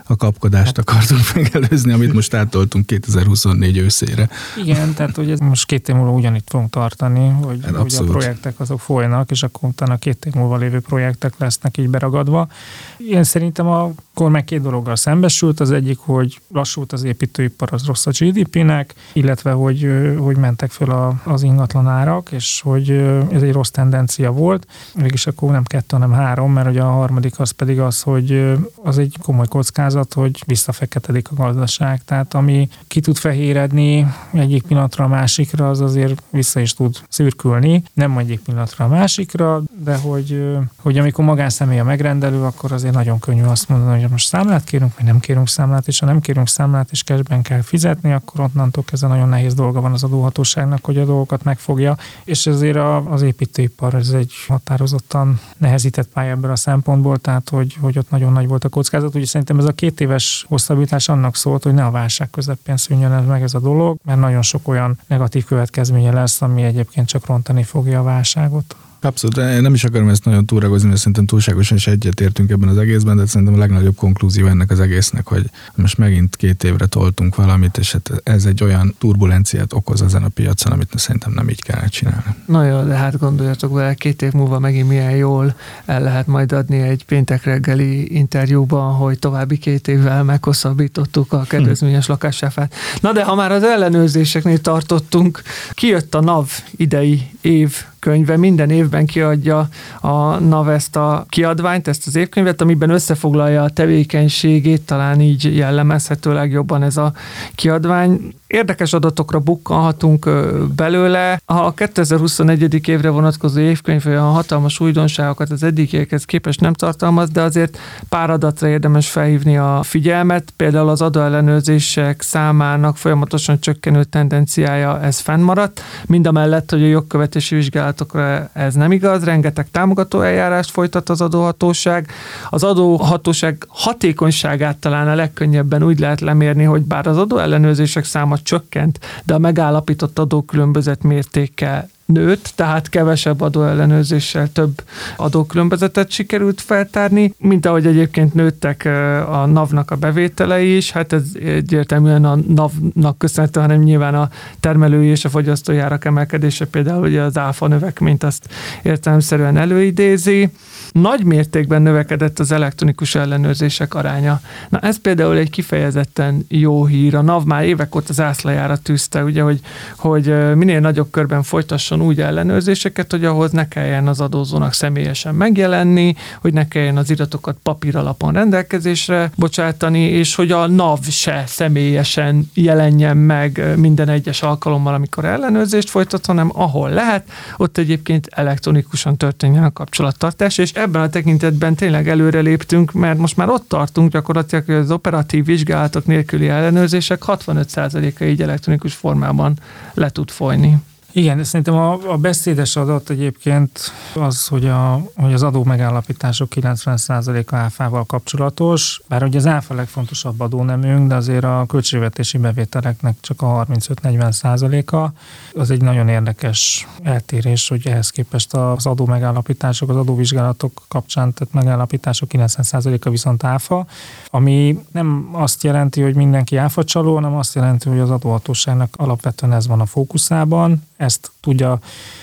a kapkodást akartunk megelőzni, amit most átoltunk 2024 őszére. Igen, tehát hogy ez most két év múlva ugyanitt fogunk tartani, hogy, hát hogy a projektek azok folynak, és akkor utána két év múlva lévő projektek lesznek így beragadva. Én szerintem a kormány két dologgal szembesült. Az egyik, hogy lassult az építőipar, az rossz a GDP-nek, illetve hogy, hogy mentek föl a, az ingatlan árak, és hogy ez egy rossz tendencia volt. Mégis akkor nem kettő, hanem három, mert ugye a harmadik az pedig az, hogy az egy komoly kockázat, hogy visszafeketedik a gazdaság. Tehát ami ki tud fehéredni egyik pillanatra a másikra, az azért vissza is tud szürkülni. Nem egyik pillanatra a másikra, de hogy, hogy amikor magánszemély a megrendelő, akkor azért nagyon könnyű azt mondani, hogy most számlát kérünk, vagy nem kérünk számlát, és ha nem kérünk számlát, és cashben kell fizetni, akkor onnantól kezdve nagyon nehéz dolga van az adóhatóságnak, hogy a dolgokat megfogja, és ezért az építőipar ez egy határozottan nehezített pálya ebből a szempontból, tehát hogy, hogy ott nagyon nagy volt a kockázat. Úgyhogy szerintem ez a két éves hosszabbítás annak szólt, hogy ne a válság közepén szűnjön ez meg ez a dolog, mert nagyon sok olyan negatív következménye lesz, ami egyébként csak rontani fogja a válságot. Abszolút, nem is akarom ezt nagyon túragozni, mert szerintem túlságosan is egyetértünk ebben az egészben, de szerintem a legnagyobb konklúzió ennek az egésznek, hogy most megint két évre toltunk valamit, és hát ez egy olyan turbulenciát okoz ezen a piacon, amit szerintem nem így kellene csinálni. Na jó, de hát gondoljatok vele, két év múlva megint milyen jól el lehet majd adni egy péntek reggeli interjúban, hogy további két évvel meghosszabbítottuk a kedvezményes lakásáfát. Na de ha már az ellenőrzéseknél tartottunk, kijött a NAV idei év könyve, minden évben kiadja a NAV ezt a kiadványt, ezt az évkönyvet, amiben összefoglalja a tevékenységét, talán így jellemezhető legjobban ez a kiadvány. Érdekes adatokra bukkanhatunk belőle. A 2021. évre vonatkozó évkönyv olyan hatalmas újdonságokat az eddigiekhez képest nem tartalmaz, de azért pár adatra érdemes felhívni a figyelmet. Például az adóellenőrzések számának folyamatosan csökkenő tendenciája ez fennmaradt, mind a mellett, hogy a jogkövetési vizsgálatokra ez nem igaz, rengeteg támogató eljárást folytat az adóhatóság. Az adóhatóság hatékonyságát talán a legkönnyebben úgy lehet lemérni, hogy bár az adóellenőrzések száma csökkent, de a megállapított adókülönbözet mértéke nőtt, tehát kevesebb adóellenőrzéssel több adókülönbözetet sikerült feltárni, mint ahogy egyébként nőttek a NAV-nak a bevételei is, hát ez egyértelműen a NAV-nak köszönhető, hanem nyilván a termelői és a fogyasztói árak emelkedése például ugye az áfa növekményt azt értelemszerűen előidézi. Nagy mértékben növekedett az elektronikus ellenőrzések aránya. Na ez például egy kifejezetten jó hír. A NAV már évek óta zászlajára tűzte, ugye, hogy, hogy minél nagyobb körben folytasson úgy ellenőrzéseket, hogy ahhoz ne kelljen az adózónak személyesen megjelenni, hogy ne kelljen az iratokat papír alapon rendelkezésre bocsátani, és hogy a NAV se személyesen jelenjen meg minden egyes alkalommal, amikor ellenőrzést folytat, hanem ahol lehet, ott egyébként elektronikusan történjen a kapcsolattartás, és ebben a tekintetben tényleg előre léptünk, mert most már ott tartunk gyakorlatilag, hogy az operatív vizsgálatok nélküli ellenőrzések 65%-a így elektronikus formában le tud folyni. Igen, szerintem a, a beszédes adat egyébként az, hogy, a, hogy az adó megállapítások 90%-a áfával kapcsolatos, bár ugye az áfa legfontosabb adónemünk, de azért a költségvetési bevételeknek csak a 35-40%-a. Az egy nagyon érdekes eltérés, hogy ehhez képest az adó megállapítások, az adóvizsgálatok kapcsán tett megállapítások 90%-a viszont áfa, ami nem azt jelenti, hogy mindenki áfa csaló, hanem azt jelenti, hogy az adóhatóságnak alapvetően ez van a fókuszában, ezt tudja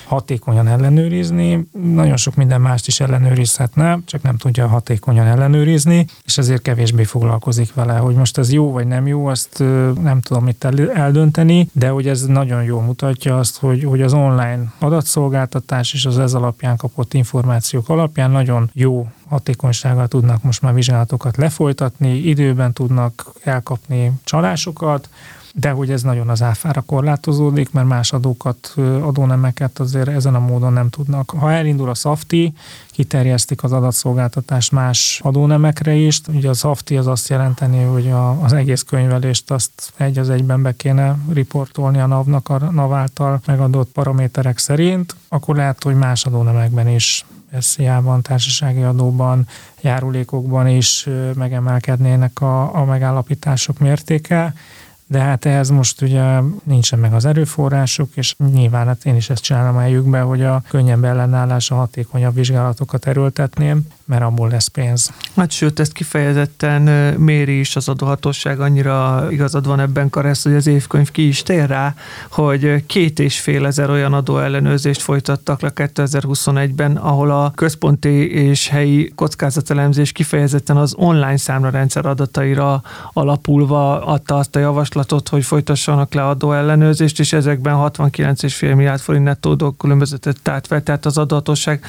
hatékonyan ellenőrizni, nagyon sok minden mást is ellenőrizhetne, csak nem tudja hatékonyan ellenőrizni, és ezért kevésbé foglalkozik vele, hogy most ez jó vagy nem jó, azt nem tudom itt eldönteni, de hogy ez nagyon jól mutatja azt, hogy, hogy az online adatszolgáltatás és az ez alapján kapott információk alapján nagyon jó hatékonysággal tudnak most már vizsgálatokat lefolytatni, időben tudnak elkapni csalásokat, de hogy ez nagyon az áfára korlátozódik, mert más adókat, adónemeket azért ezen a módon nem tudnak. Ha elindul a SAFTI, kiterjesztik az adatszolgáltatást más adónemekre is. Ugye a SAFTI az azt jelenteni, hogy a, az egész könyvelést azt egy az egyben be kéne riportolni a NAV-nak a NAV által megadott paraméterek szerint, akkor lehet, hogy más adónemekben is SZIA-ban, társasági adóban, járulékokban is megemelkednének a, a megállapítások mértéke de hát ehhez most ugye nincsen meg az erőforrásuk, és nyilván hát én is ezt csinálom helyükbe, hogy a könnyebb ellenállás, a hatékonyabb vizsgálatokat erőltetném, mert abból lesz pénz. Hát sőt, ezt kifejezetten méri is az adóhatóság, annyira igazad van ebben Karesz, hogy az évkönyv ki is tér rá, hogy két és fél ezer olyan adóellenőrzést folytattak le 2021-ben, ahol a központi és helyi kockázatelemzés kifejezetten az online számlarendszer adataira alapulva adta azt a javaslatot, hogy folytassanak le adóellenőrzést, és ezekben 69,5 milliárd forint nettó különbözetet tárt fel, tehát az adóhatóság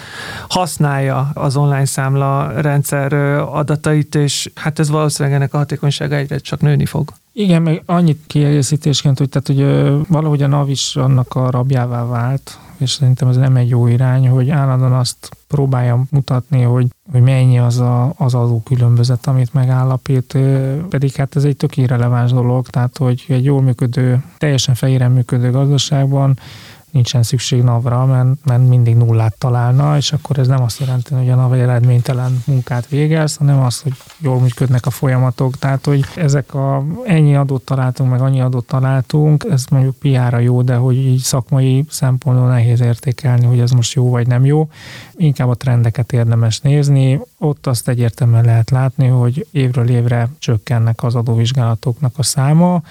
használja az online szám számla rendszer adatait, és hát ez valószínűleg ennek a hatékonysága egyre csak nőni fog. Igen, meg annyit kiegészítésként, hogy, tehát, hogy valahogy a NAV is annak a rabjává vált, és szerintem ez nem egy jó irány, hogy állandóan azt próbálja mutatni, hogy, hogy mennyi az a, az adó különbözet, amit megállapít, pedig hát ez egy tök irreleváns dolog, tehát hogy egy jól működő, teljesen fehéren működő gazdaságban nincsen szükség NAV-ra, mert, mert mindig nullát találna, és akkor ez nem azt jelenti, hogy a NAV eredménytelen munkát végez, hanem az, hogy jól működnek a folyamatok. Tehát, hogy ezek a ennyi adót találtunk, meg annyi adót találtunk, ez mondjuk piára jó, de hogy így szakmai szempontból nehéz értékelni, hogy ez most jó vagy nem jó. Inkább a trendeket érdemes nézni. Ott azt egyértelműen lehet látni, hogy évről évre csökkennek az adóvizsgálatoknak a száma,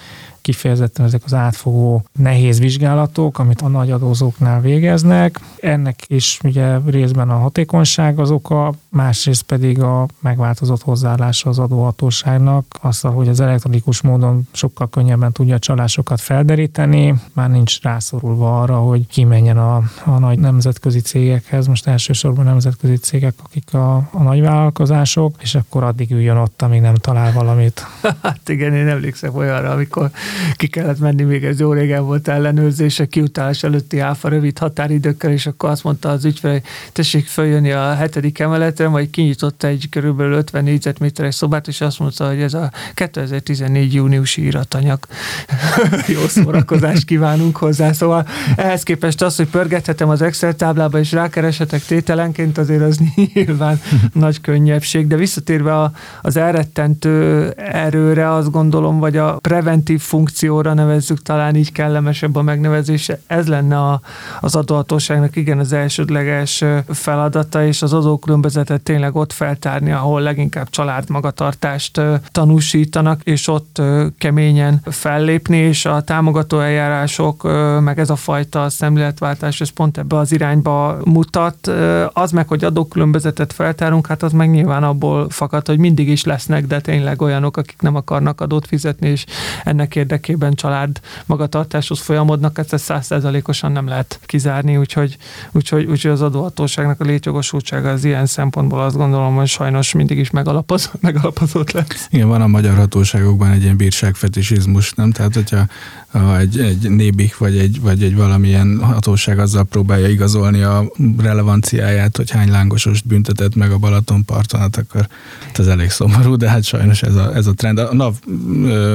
kifejezetten ezek az átfogó nehéz vizsgálatok, amit a nagy adózóknál végeznek. Ennek is ugye részben a hatékonyság az oka, másrészt pedig a megváltozott hozzáállása az adóhatóságnak, az, hogy az elektronikus módon sokkal könnyebben tudja a csalásokat felderíteni, már nincs rászorulva arra, hogy kimenjen a, a nagy nemzetközi cégekhez, most elsősorban nemzetközi cégek, akik a, a nagy vállalkozások, és akkor addig üljön ott, amíg nem talál valamit. Hát igen, én emlékszem olyanra, amikor ki kellett menni, még ez jó régen volt ellenőrzése, kiutálás előtti áfa rövid határidőkkel, és akkor azt mondta az ügyfél, hogy tessék följönni a hetedik emeletre, majd kinyitott egy körülbelül 50 négyzetméteres szobát, és azt mondta, hogy ez a 2014 júniusi iratanyag. jó szórakozást kívánunk hozzá. Szóval ehhez képest az, hogy pörgethetem az Excel táblába, és rákereshetek tételenként, azért az nyilván nagy könnyebbség. De visszatérve az elrettentő erőre, azt gondolom, vagy a preventív funkció, funkcióra nevezzük, talán így kellemesebb a megnevezése. Ez lenne a, az adóhatóságnak igen az elsődleges feladata, és az adókülönbözetet tényleg ott feltárni, ahol leginkább családmagatartást tanúsítanak, és ott keményen fellépni, és a támogató eljárások, meg ez a fajta szemléletváltás, ez pont ebbe az irányba mutat. Az meg, hogy adókülönbözetet feltárunk, hát az meg nyilván abból fakad, hogy mindig is lesznek, de tényleg olyanok, akik nem akarnak adót fizetni, és ennek érdekében család magatartáshoz folyamodnak, ezt százszerzalékosan nem lehet kizárni, úgyhogy, úgyhogy, úgyhogy az adóhatóságnak a létjogosultsága az ilyen szempontból azt gondolom, hogy sajnos mindig is megalapozott, megalapozott lesz. Igen, van a magyar hatóságokban egy ilyen bírságfetisizmus, nem? Tehát, hogyha ha egy, egy nébik vagy egy, vagy egy valamilyen hatóság azzal próbálja igazolni a relevanciáját, hogy hány lángosos büntetett meg a Balatonparton, hát akkor ez elég szomorú, de hát sajnos ez a, ez a trend. A NAV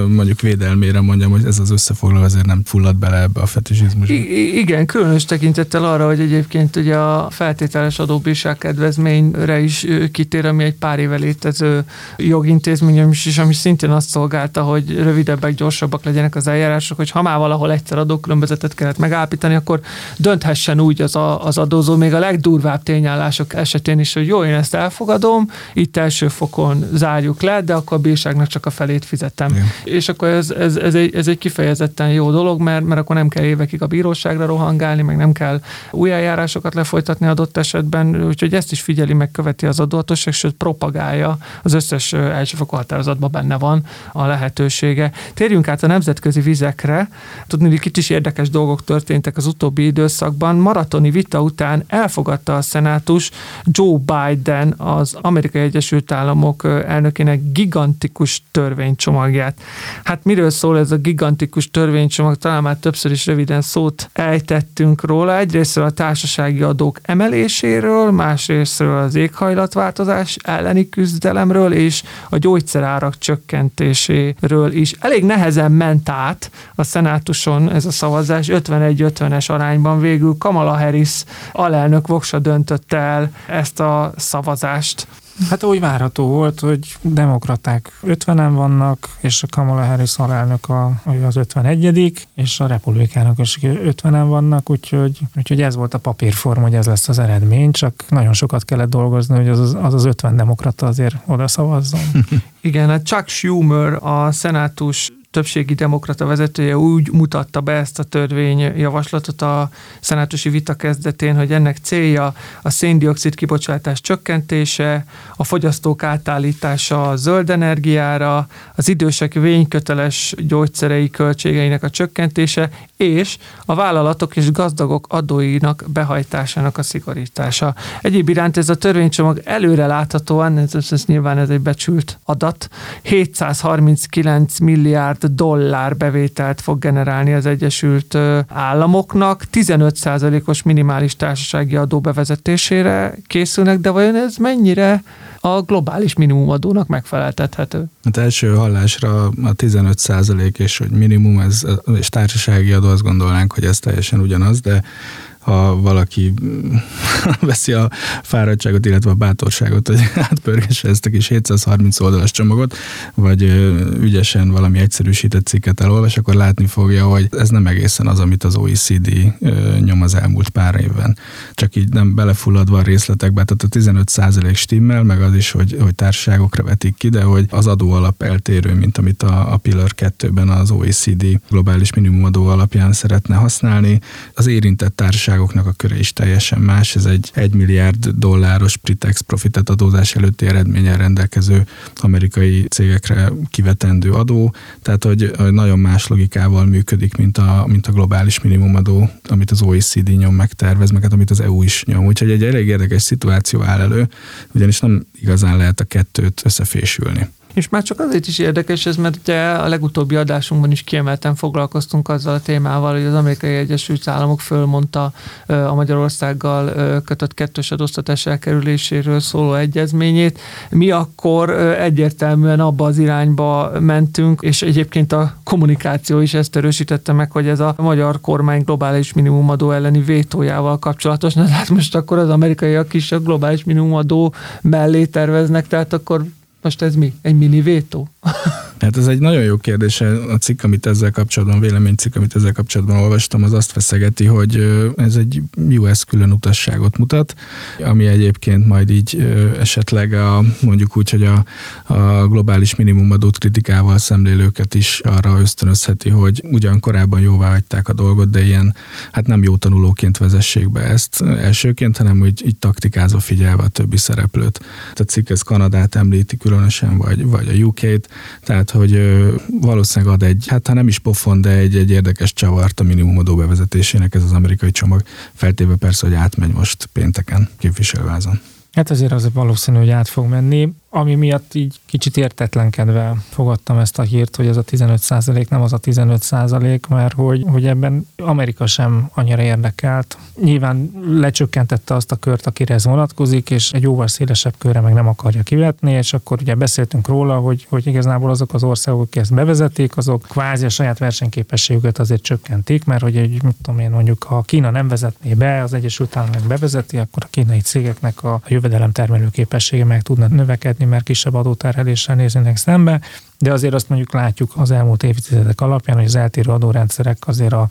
mondjuk védelmére mondjam, hogy ez az összefoglaló azért nem fullad bele ebbe a fetisizmusba. I- igen, különös tekintettel arra, hogy egyébként ugye a feltételes adóbírság kedvezményre is kitér, ami egy pár éve létező jogintézmény, és ami szintén azt szolgálta, hogy rövidebbek, gyorsabbak legyenek az eljárások, hogy ha már valahol egyszer adókülönbözetet kellett megállapítani, akkor dönthessen úgy az, a, az adózó, még a legdurvább tényállások esetén is, hogy jó, én ezt elfogadom, itt első fokon zárjuk le, de akkor a bírságnak csak a felét fizetem. Igen. És akkor ez, ez, ez, egy, ez egy kifejezetten jó dolog, mert, mert akkor nem kell évekig a bíróságra rohangálni, meg nem kell új eljárásokat lefolytatni adott esetben, úgyhogy ezt is figyeli, meg követi az adóhatóság, sőt propagálja, az összes elsőfokú határozatban benne van a lehetősége. Térjünk át a nemzetközi vizekre. Tudni, hogy is érdekes dolgok történtek az utóbbi időszakban. Maratoni vita után elfogadta a szenátus Joe Biden az Amerikai Egyesült Államok elnökének gigantikus törvénycsomagját. Hát miről szól ez a gigantikus törvénycsomag? Talán már többször is röviden szót ejtettünk róla. Egyrészt a társasági adók emeléséről, másrésztről az éghajlatváltozás elleni küzdelemről és a gyógyszerárak csökkentéséről is. Elég nehezen ment át a szenátuson ez a szavazás, 51-50-es arányban végül Kamala Harris alelnök voksa döntött el ezt a szavazást. Hát úgy várható volt, hogy demokraták 50-en vannak, és a Kamala Harris alelnök a, az 51 és a republikánok is 50-en vannak, úgyhogy, úgyhogy ez volt a papírform, hogy ez lesz az eredmény, csak nagyon sokat kellett dolgozni, hogy az az, az 50 demokrata azért oda szavazzon. Igen, hát Chuck Schumer, a szenátus többségi demokrata vezetője úgy mutatta be ezt a törvényjavaslatot a szenátusi vita kezdetén, hogy ennek célja a széndiokszid kibocsátás csökkentése, a fogyasztók átállítása a zöld energiára, az idősek vényköteles gyógyszerei költségeinek a csökkentése, és a vállalatok és gazdagok adóinak behajtásának a szigorítása. Egyéb iránt ez a törvénycsomag előre láthatóan, ez, ez nyilván ez egy becsült adat, 739 milliárd dollár bevételt fog generálni az Egyesült Államoknak. 15%-os minimális társasági adó bevezetésére készülnek, de vajon ez mennyire a globális minimumadónak megfeleltethető? Hát első hallásra a 15 százalék és hogy minimum ez, és társasági adó, azt gondolnánk, hogy ez teljesen ugyanaz, de ha valaki veszi a fáradtságot, illetve a bátorságot, hogy átpörgesse ezt a kis 730 oldalas csomagot, vagy ügyesen valami egyszerűsített cikket elolvas, akkor látni fogja, hogy ez nem egészen az, amit az OECD nyom az elmúlt pár évben. Csak így nem belefulladva a részletekbe, tehát a 15 százalék stimmel, meg az is, hogy, hogy társaságokra vetik ki, de hogy az adóalap eltérő, mint amit a, a Pillar 2-ben az OECD globális minimumadó alapján szeretne használni. Az érintett társaság társaságoknak a köre is teljesen más. Ez egy 1 milliárd dolláros pritex profitet adózás előtti eredménnyel rendelkező amerikai cégekre kivetendő adó, tehát hogy nagyon más logikával működik, mint a, mint a globális minimumadó, amit az OECD nyom megtervez, meg hát amit az EU is nyom. Úgyhogy egy elég érdekes szituáció áll elő, ugyanis nem igazán lehet a kettőt összefésülni. És már csak azért is érdekes ez, mert ugye a legutóbbi adásunkban is kiemelten foglalkoztunk azzal a témával, hogy az Amerikai Egyesült Államok fölmondta a Magyarországgal kötött kettős adóztatás elkerüléséről szóló egyezményét. Mi akkor egyértelműen abba az irányba mentünk, és egyébként a kommunikáció is ezt erősítette meg, hogy ez a magyar kormány globális minimumadó elleni vétójával kapcsolatos. Na hát most akkor az amerikaiak is a globális minimumadó mellé terveznek, tehát akkor most ez mi? Egy mini vétó? Hát ez egy nagyon jó kérdés. A cikk, amit ezzel kapcsolatban, véleménycikk, amit ezzel kapcsolatban olvastam, az azt feszegeti, hogy ez egy US külön utasságot mutat, ami egyébként majd így esetleg a, mondjuk úgy, hogy a, a globális minimumadót kritikával szemlélőket is arra ösztönözheti, hogy ugyan korábban jóvá hagyták a dolgot, de ilyen, hát nem jó tanulóként vezessék be ezt elsőként, hanem úgy így taktikázva figyelve a többi szereplőt. A cikk ez Kanadát említi különösen, vagy, vagy a UK-t, tehát hogy valószínűleg ad egy, hát ha nem is pofon, de egy, egy érdekes csavart a minimumadó bevezetésének ez az amerikai csomag, feltéve persze, hogy átmegy most pénteken képviselővázon. Hát azért az valószínű, hogy át fog menni ami miatt így kicsit értetlenkedve fogadtam ezt a hírt, hogy ez a 15 százalék nem az a 15 százalék, mert hogy, hogy ebben Amerika sem annyira érdekelt. Nyilván lecsökkentette azt a kört, akire ez vonatkozik, és egy jóval szélesebb körre meg nem akarja kivetni, és akkor ugye beszéltünk róla, hogy, hogy igazából azok az országok, akik ezt bevezetik, azok kvázi a saját versenyképességüket azért csökkentik, mert hogy egy, mit tudom én, mondjuk ha Kína nem vezetné be, az Egyesült Államok bevezeti, akkor a kínai cégeknek a jövedelem termelő képessége meg tudna növekedni, fizetni, mert kisebb adóterheléssel néznének szembe, de azért azt mondjuk látjuk az elmúlt évtizedek alapján, hogy az eltérő adórendszerek azért a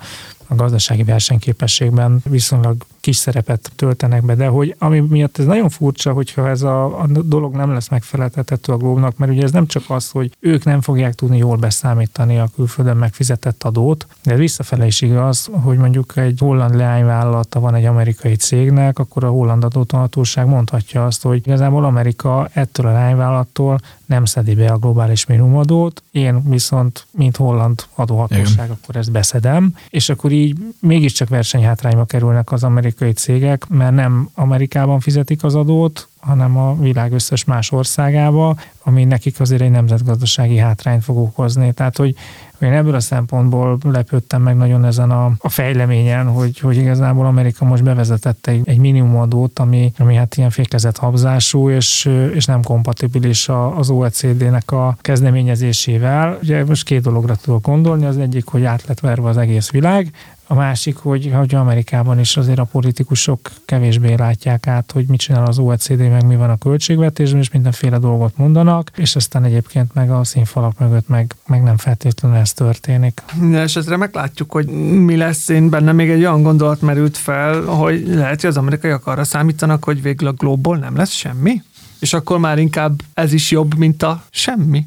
a gazdasági versenyképességben viszonylag kis szerepet töltenek be, de hogy ami miatt ez nagyon furcsa, hogyha ez a, a dolog nem lesz megfeleltethető a Globnak, mert ugye ez nem csak az, hogy ők nem fogják tudni jól beszámítani a külföldön megfizetett adót, de visszafele is igaz, hogy mondjuk egy holland leányvállalata van egy amerikai cégnek, akkor a holland adótonhatóság mondhatja azt, hogy igazából Amerika ettől a leányvállalattól nem szedi be a globális minimumadót, én viszont, mint holland adóhatóság, Igen. akkor ezt beszedem, és akkor így mégiscsak versenyhátrányba kerülnek az amerikai cégek, mert nem Amerikában fizetik az adót, hanem a világ összes más országába, ami nekik azért egy nemzetgazdasági hátrányt fog okozni. Tehát, hogy én ebből a szempontból lepődtem meg nagyon ezen a, a fejleményen, hogy, hogy igazából Amerika most bevezetette egy, egy minimumadót, ami, ami hát ilyen fékezett habzású, és, és nem kompatibilis az OECD-nek a kezdeményezésével. Ugye most két dologra tudok gondolni, az egyik, hogy át lett verve az egész világ, a másik, hogy, hogy Amerikában is azért a politikusok kevésbé látják át, hogy mit csinál az OECD, meg mi van a költségvetésben, és mindenféle dolgot mondanak, és aztán egyébként meg a színfalak mögött meg, meg nem feltétlenül ez történik. Minden esetre meglátjuk, hogy mi lesz. Én benne még egy olyan gondolat merült fel, hogy lehet, hogy az amerikaiak arra számítanak, hogy végül a globból nem lesz semmi, és akkor már inkább ez is jobb, mint a semmi.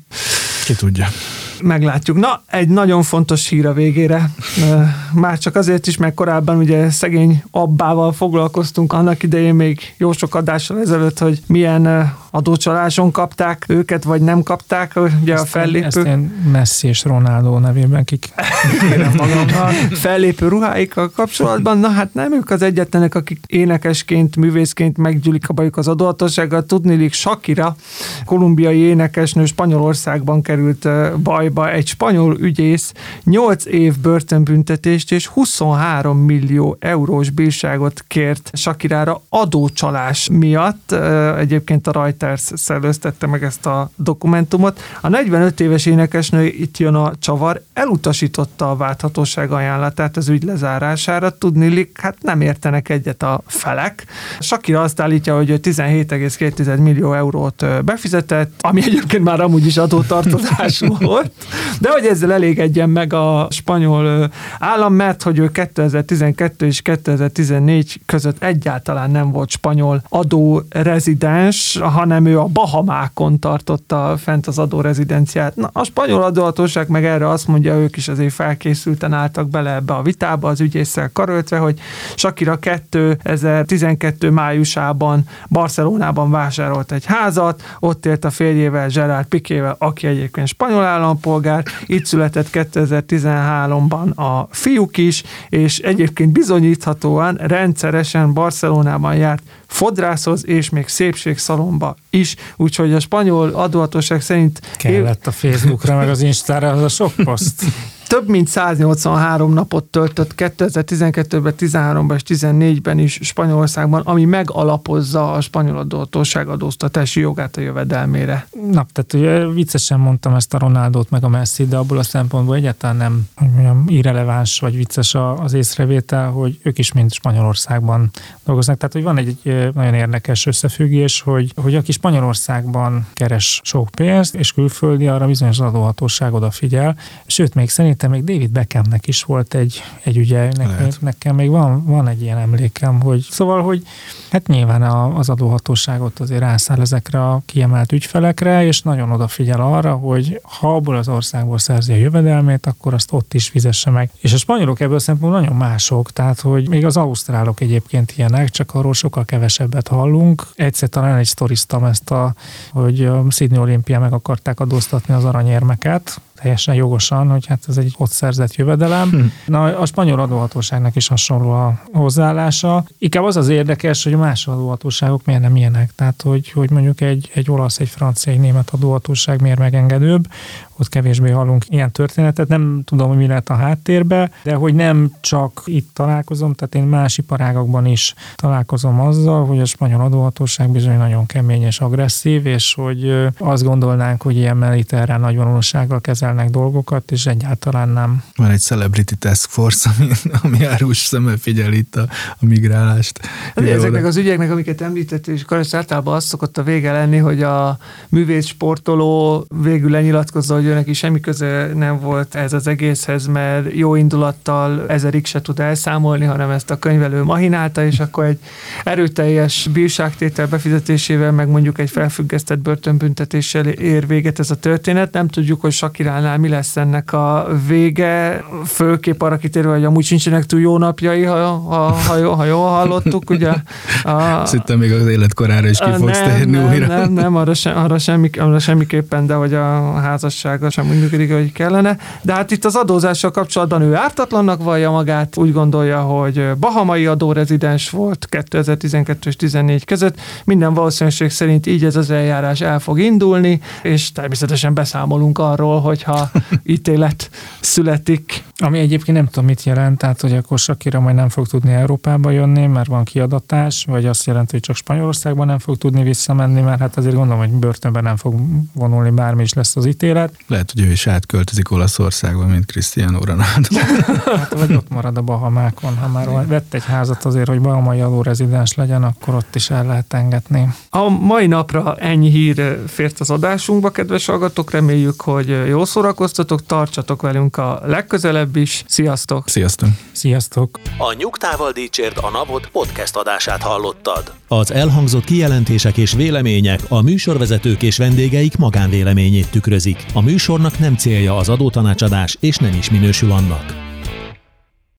Ki tudja meglátjuk. Na, egy nagyon fontos hír a végére. Már csak azért is, mert korábban ugye szegény abbával foglalkoztunk annak idején még jó sok adással ezelőtt, hogy milyen adócsaláson kapták őket, vagy nem kapták, ugye ezt a fellépő. Ezt én Messi és Ronaldo nevében kik magammal. Fellépő ruháikkal kapcsolatban, na hát nem ők az egyetlenek, akik énekesként, művészként meggyűlik a bajuk az adóhatósággal. Tudnilik Shakira, kolumbiai énekesnő Spanyolországban került bajba. Egy spanyol ügyész 8 év börtönbüntetést és 23 millió eurós bírságot kért Shakirára adócsalás miatt. Egyébként a Reuters szellőztette meg ezt a dokumentumot. A 45 éves énekesnő, itt jön a csavar, elutasította a válthatóság ajánlatát az ügy lezárására. Tudni, hát nem értenek egyet a felek. Sakira azt állítja, hogy 17,2 millió eurót befizetett, ami egyébként már amúgy is adótartozás volt, de hogy ezzel elégedjen meg a spanyol állam, mert hogy ő 2012 és 2014 között egyáltalán nem volt spanyol adó rezidens, hanem ő a Bahamákon tartotta fent az adórezidenciát. Na, a spanyol adóhatóság meg erre azt mondja, ők is azért felkészülten álltak bele ebbe a vitába, az ügyészsel karöltve, hogy Sakira 2012 májusában Barcelonában vásárolt egy házat, ott élt a férjével, Gerard Piquével, aki egyébként spanyol állampolgár, itt született 2013-ban a fiúk is, és egyébként bizonyíthatóan rendszeresen Barcelonában járt fodrászhoz és még szépségszalomba is, úgyhogy a spanyol adóhatóság szerint... Kellett a Facebookra meg az Instára az a sok poszt. több mint 183 napot töltött 2012-ben, 13-ban és 14-ben is Spanyolországban, ami megalapozza a spanyol adóhatóság adóztatási jogát a jövedelmére. Na, tehát ugye viccesen mondtam ezt a Ronaldot meg a Messi, de abból a szempontból egyáltalán nem mondjam, irreleváns vagy vicces az észrevétel, hogy ők is mind Spanyolországban dolgoznak. Tehát, hogy van egy, egy nagyon érdekes összefüggés, hogy, hogy aki Spanyolországban keres sok pénzt, és külföldi, arra bizonyos adóhatóság odafigyel. Sőt, még szerintem még David Beckhamnek is volt egy, egy ügye, nekem, nekem még van, van egy ilyen emlékem, hogy szóval, hogy hát nyilván az adóhatóságot azért rászáll ezekre a kiemelt ügyfelekre, és nagyon odafigyel arra, hogy ha abból az országból szerzi a jövedelmét, akkor azt ott is fizesse meg. És a spanyolok ebből szempontból nagyon mások, tehát hogy még az ausztrálok egyébként ilyenek, csak arról sokkal kevesebbet hallunk. Egyszer talán egy sztoriztam ezt a, hogy a Sydney Olimpia meg akarták adóztatni az aranyérmeket, teljesen jogosan, hogy hát ez egy ott szerzett jövedelem. Hm. Na, a spanyol adóhatóságnak is hasonló a hozzáállása. Inkább az az érdekes, hogy más adóhatóságok miért nem ilyenek. Tehát, hogy, hogy mondjuk egy, egy olasz, egy francia, egy német adóhatóság miért megengedőbb, ott kevésbé hallunk ilyen történetet. Nem tudom, hogy mi lehet a háttérbe, de hogy nem csak itt találkozom, tehát én más iparágakban is találkozom azzal, hogy a spanyol adóhatóság bizony nagyon kemény és agresszív, és hogy azt gondolnánk, hogy ilyen mediterrán nagyvonulósággal kezelnek dolgokat, és egyáltalán nem. Van egy Celebrity Task Force, ami, ami árus szemmel figyel itt a, a migrálást. Hát, ezeknek az ügyeknek, amiket említett, és Karas általában az szokott a vége lenni, hogy a művész sportoló végül lenyilatkozza, hogy ő neki semmi köze nem volt ez az egészhez, mert jó indulattal ezerig se tud elszámolni, hanem ezt a könyvelő mahinálta, és akkor egy erőteljes bírságtétel befizetésével, meg mondjuk egy felfüggesztett börtönbüntetéssel ér véget ez a történet. Nem tudjuk, hogy Sakiránál mi lesz ennek a vége, főképp arra kitérve, hogy amúgy sincsenek túl jó napjai, ha, ha, ha, jó, ha jól hallottuk, ugye. A, Szerintem még az életkorára is ki fogsz nem, térni nem, újra. Nem, nem, arra, se, arra, semmi, arra semmiképpen, de hogy a házasság gazdasága sem úgy működik, hogy kellene. De hát itt az adózással kapcsolatban ő ártatlannak vallja magát, úgy gondolja, hogy bahamai adórezidens volt 2012 és 14 között. Minden valószínűség szerint így ez az eljárás el fog indulni, és természetesen beszámolunk arról, hogyha ítélet születik. Ami egyébként nem tudom, mit jelent, tehát hogy akkor Sakira majd nem fog tudni Európába jönni, mert van kiadatás, vagy azt jelenti, hogy csak Spanyolországban nem fog tudni visszamenni, mert hát azért gondolom, hogy börtönben nem fog vonulni, bármi is lesz az ítélet. Lehet, hogy ő is átköltözik Olaszországba, mint Cristiano Ronaldo. hát, vagy ott marad a Bahamákon. Ha már vett egy házat azért, hogy bahamai adórezidens legyen, akkor ott is el lehet engedni. A mai napra ennyi hír fért az adásunkba, kedves hallgatók. Reméljük, hogy jól szórakoztatok, tartsatok velünk a legközelebb is. Sziasztok! Sziasztok! Sziasztok! A Nyugtával Dícsért a Napot podcast adását hallottad. Az elhangzott kijelentések és vélemények a műsorvezetők és vendégeik magánvéleményét tükrözik. A műsornak nem célja az adótanácsadás, és nem is minősül annak.